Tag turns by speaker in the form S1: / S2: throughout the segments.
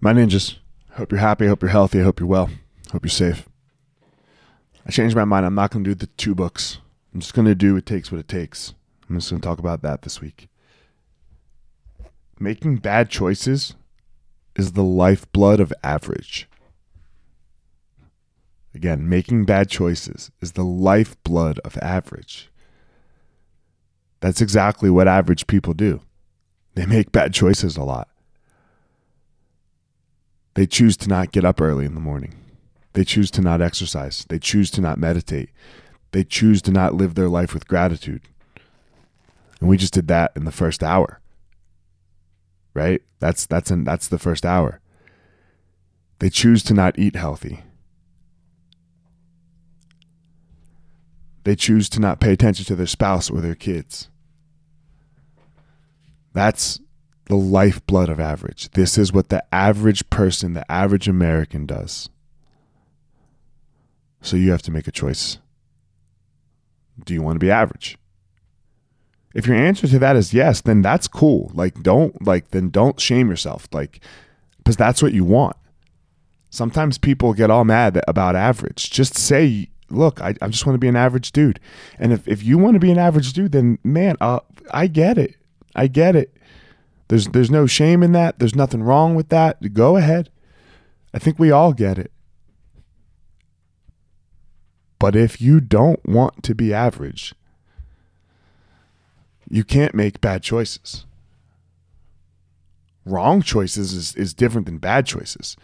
S1: My ninjas, hope you're happy, I hope you're healthy, I hope you're well, hope you're safe. I changed my mind. I'm not going to do the two books. I'm just going to do It Takes What It Takes. I'm just going to talk about that this week. Making bad choices is the lifeblood of average. Again, making bad choices is the lifeblood of average. That's exactly what average people do. They make bad choices a lot. They choose to not get up early in the morning. They choose to not exercise. They choose to not meditate. They choose to not live their life with gratitude. And we just did that in the first hour. Right? That's that's in, that's the first hour. They choose to not eat healthy. They choose to not pay attention to their spouse or their kids. That's the lifeblood of average. This is what the average person, the average American does. So you have to make a choice. Do you want to be average? If your answer to that is yes, then that's cool. Like don't like then don't shame yourself. Like because that's what you want. Sometimes people get all mad about average. Just say, look, I, I just want to be an average dude. And if, if you want to be an average dude, then man, uh, I get it. I get it. There's there's no shame in that. There's nothing wrong with that. Go ahead. I think we all get it. But if you don't want to be average, you can't make bad choices. Wrong choices is, is different than bad choices.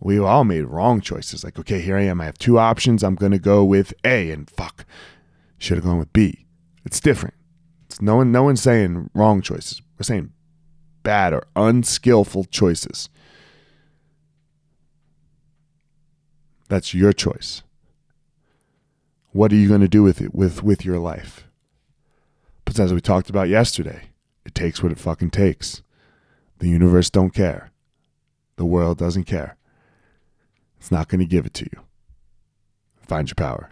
S1: We've all made wrong choices. Like, okay, here I am. I have two options. I'm going to go with A and fuck. Should have gone with B. It's different. It's no one no one's saying wrong choices. We're saying bad or unskillful choices. That's your choice. What are you going to do with it with with your life? But as we talked about yesterday, it takes what it fucking takes. The universe don't care. The world doesn't care. It's not going to give it to you. Find your power.